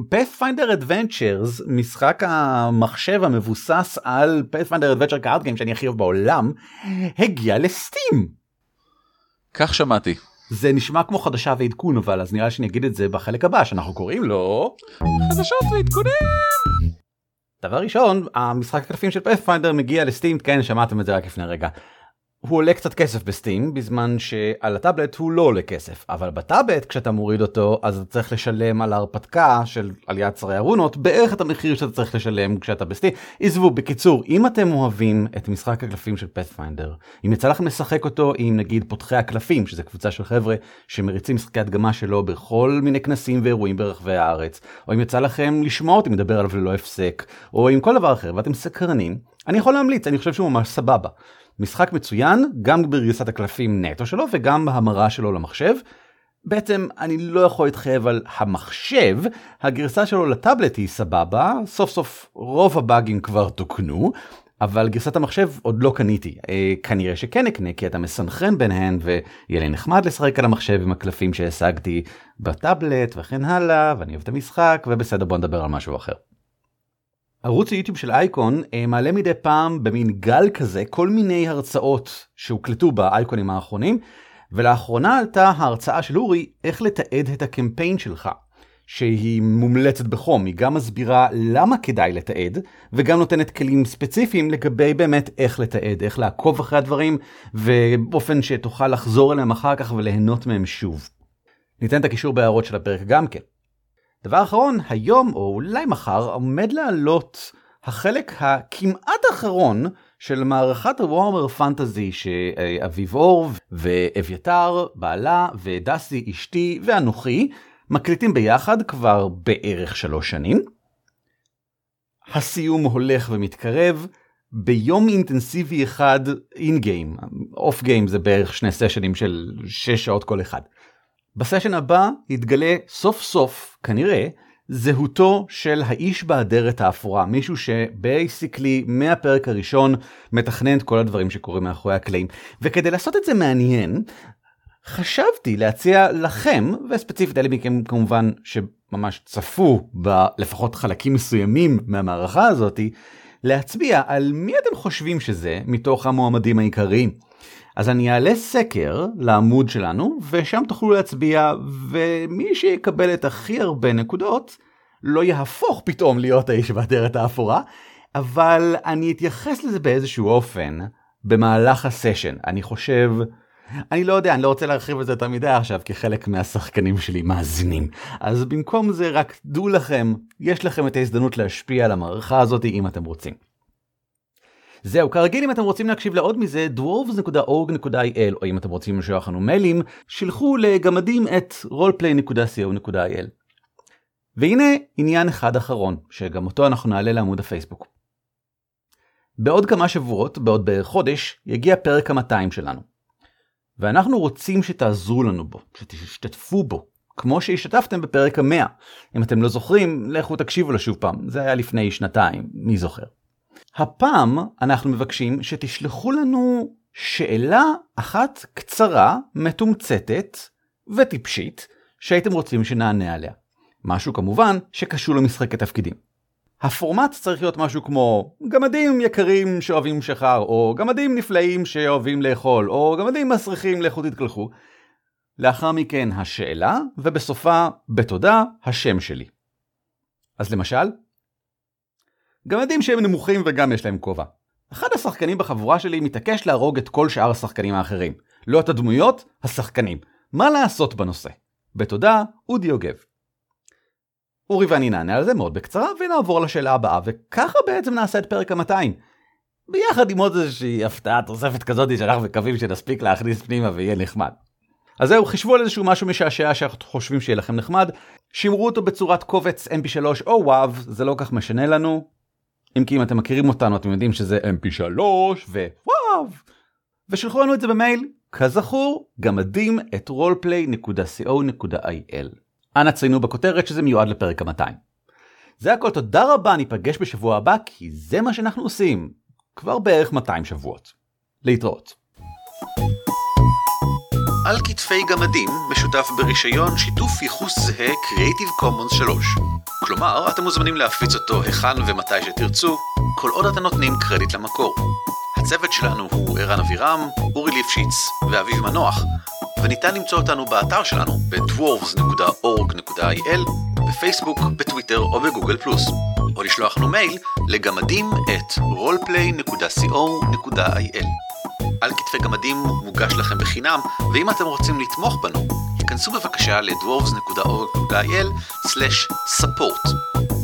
פאת'פיינדר אדוונצ'רס משחק המחשב המבוסס על פאת'פיינדר אדוונצ'ר קארד גיים שאני הכי אוהב בעולם הגיע לסטים. כך שמעתי. זה נשמע כמו חדשה ועדכון אבל אז נראה שאני אגיד את זה בחלק הבא שאנחנו קוראים לו חדשות ועדכונים. דבר ראשון המשחק הקלפים של פאת'פיינדר מגיע לסטים כן שמעתם את זה רק לפני רגע. הוא עולה קצת כסף בסטים בזמן שעל הטאבלט הוא לא עולה כסף אבל בטאבלט כשאתה מוריד אותו אז אתה צריך לשלם על ההרפתקה של עליית שרי הרונות בערך את המחיר שאתה צריך לשלם כשאתה בסטים. עזבו בקיצור אם אתם אוהבים את משחק הקלפים של פאת'פיינדר אם יצא לכם לשחק אותו עם נגיד פותחי הקלפים שזה קבוצה של חבר'ה שמריצים משחקי הדגמה שלו בכל מיני כנסים ואירועים ברחבי הארץ או אם יצא לכם לשמוע אותי מדבר עליו ללא הפסק או עם כל דבר אחר ואתם סקרנים אני יכול להמליץ אני חושב שהוא ממש סבבה. משחק מצוין גם בגרסת הקלפים נטו שלו וגם בהמרה שלו למחשב. בעצם אני לא יכול להתחייב על המחשב, הגרסה שלו לטאבלט היא סבבה, סוף סוף רוב הבאגים כבר תוקנו, אבל גרסת המחשב עוד לא קניתי. אה, כנראה שכן אקנה כי אתה מסנכרן ביניהן ויהיה לי נחמד לשחק על המחשב עם הקלפים שהשגתי בטאבלט וכן הלאה ואני אוהב את המשחק ובסדר בוא נדבר על משהו אחר. ערוץ היוטיוב של אייקון אה, מעלה מדי פעם במין גל כזה כל מיני הרצאות שהוקלטו באייקונים האחרונים ולאחרונה עלתה ההרצאה של אורי איך לתעד את הקמפיין שלך שהיא מומלצת בחום היא גם מסבירה למה כדאי לתעד וגם נותנת כלים ספציפיים לגבי באמת איך לתעד איך לעקוב אחרי הדברים ובאופן שתוכל לחזור אליהם אחר כך וליהנות מהם שוב. ניתן את הקישור בהערות של הפרק גם כן. דבר אחרון, היום או אולי מחר עומד לעלות החלק הכמעט אחרון של מערכת הוורמר פנטזי שאביב אור ואביתר, בעלה ודסי אשתי ואנוכי מקליטים ביחד כבר בערך שלוש שנים. הסיום הולך ומתקרב ביום אינטנסיבי אחד אין גיים, אוף גיים זה בערך שני סשנים של שש שעות כל אחד. בסשן הבא יתגלה סוף סוף כנראה זהותו של האיש באדרת האפורה, מישהו שבייסיקלי מהפרק הראשון מתכנן את כל הדברים שקורים מאחורי הקלעים. וכדי לעשות את זה מעניין, חשבתי להציע לכם, וספציפית אלה מכם כמובן שממש צפו בלפחות חלקים מסוימים מהמערכה הזאתי, להצביע על מי אתם חושבים שזה מתוך המועמדים העיקריים. אז אני אעלה סקר לעמוד שלנו ושם תוכלו להצביע ומי שיקבל את הכי הרבה נקודות לא יהפוך פתאום להיות האיש באדרת האפורה אבל אני אתייחס לזה באיזשהו אופן במהלך הסשן אני חושב אני לא יודע אני לא רוצה להרחיב את זה יותר מדי עכשיו כי חלק מהשחקנים שלי מאזינים אז במקום זה רק דעו לכם יש לכם את ההזדמנות להשפיע על המערכה הזאת אם אתם רוצים. זהו, כרגיל אם אתם רוצים להקשיב לעוד מזה, dwarves.org.il, או אם אתם רוצים לשלוח לנו מיילים, שילחו לגמדים את roleplay.co.il. והנה עניין אחד אחרון, שגם אותו אנחנו נעלה לעמוד הפייסבוק. בעוד כמה שבועות, בעוד בערך חודש, יגיע פרק ה-200 שלנו. ואנחנו רוצים שתעזרו לנו בו, שתשתתפו בו, כמו שהשתתפתם בפרק ה-100. אם אתם לא זוכרים, לכו תקשיבו לו שוב פעם, זה היה לפני שנתיים, מי זוכר. הפעם אנחנו מבקשים שתשלחו לנו שאלה אחת קצרה, מתומצתת וטיפשית שהייתם רוצים שנענה עליה. משהו כמובן שקשור למשחקי תפקידים. הפורמט צריך להיות משהו כמו גמדים יקרים שאוהבים שחר, או גמדים נפלאים שאוהבים לאכול, או גמדים מסריחים לכו תתקלחו. לאחר מכן השאלה, ובסופה, בתודה, השם שלי. אז למשל, גם יודעים שהם נמוכים וגם יש להם כובע. אחד השחקנים בחבורה שלי מתעקש להרוג את כל שאר השחקנים האחרים. לא את הדמויות, השחקנים. מה לעשות בנושא? בתודה, אודי יוגב. אורי ואני נענה על זה מאוד בקצרה ונעבור לשאלה הבאה וככה בעצם נעשה את פרק ה-200. ביחד עם עוד איזושהי הפתעה תוספת כזאת שאנחנו מקווים שנספיק להכניס פנימה ויהיה נחמד. אז זהו, חישבו על איזשהו משהו משעשע שאנחנו חושבים שיהיה לכם נחמד, שימרו אותו בצורת קובץ mp3 או וואו, זה לא כך משנה לנו, אם כי אם אתם מכירים אותנו אתם יודעים שזה mp3 ווואו ושלחו לנו את זה במייל כזכור גמדים את roleplay.co.il אנא ציינו בכותרת שזה מיועד לפרק ה-200. זה הכל תודה רבה ניפגש בשבוע הבא כי זה מה שאנחנו עושים כבר בערך 200 שבועות. להתראות. על כתפי גמדים משותף ברישיון שיתוף ייחוס זהה Creative Commons 3. כלומר, אתם מוזמנים להפיץ אותו היכן ומתי שתרצו, כל עוד אתם נותנים קרדיט למקור. הצוות שלנו הוא ערן אבירם, אורי ליפשיץ ואביב מנוח, וניתן למצוא אותנו באתר שלנו ב-dwarves.org.il, בפייסבוק, בטוויטר או בגוגל פלוס, או לשלוח לנו מייל לגמדים את roleplay.co.il. על כתפי גמדים מוגש לכם בחינם, ואם אתם רוצים לתמוך בנו, כנסו בבקשה ל-dwarves.org.il/support.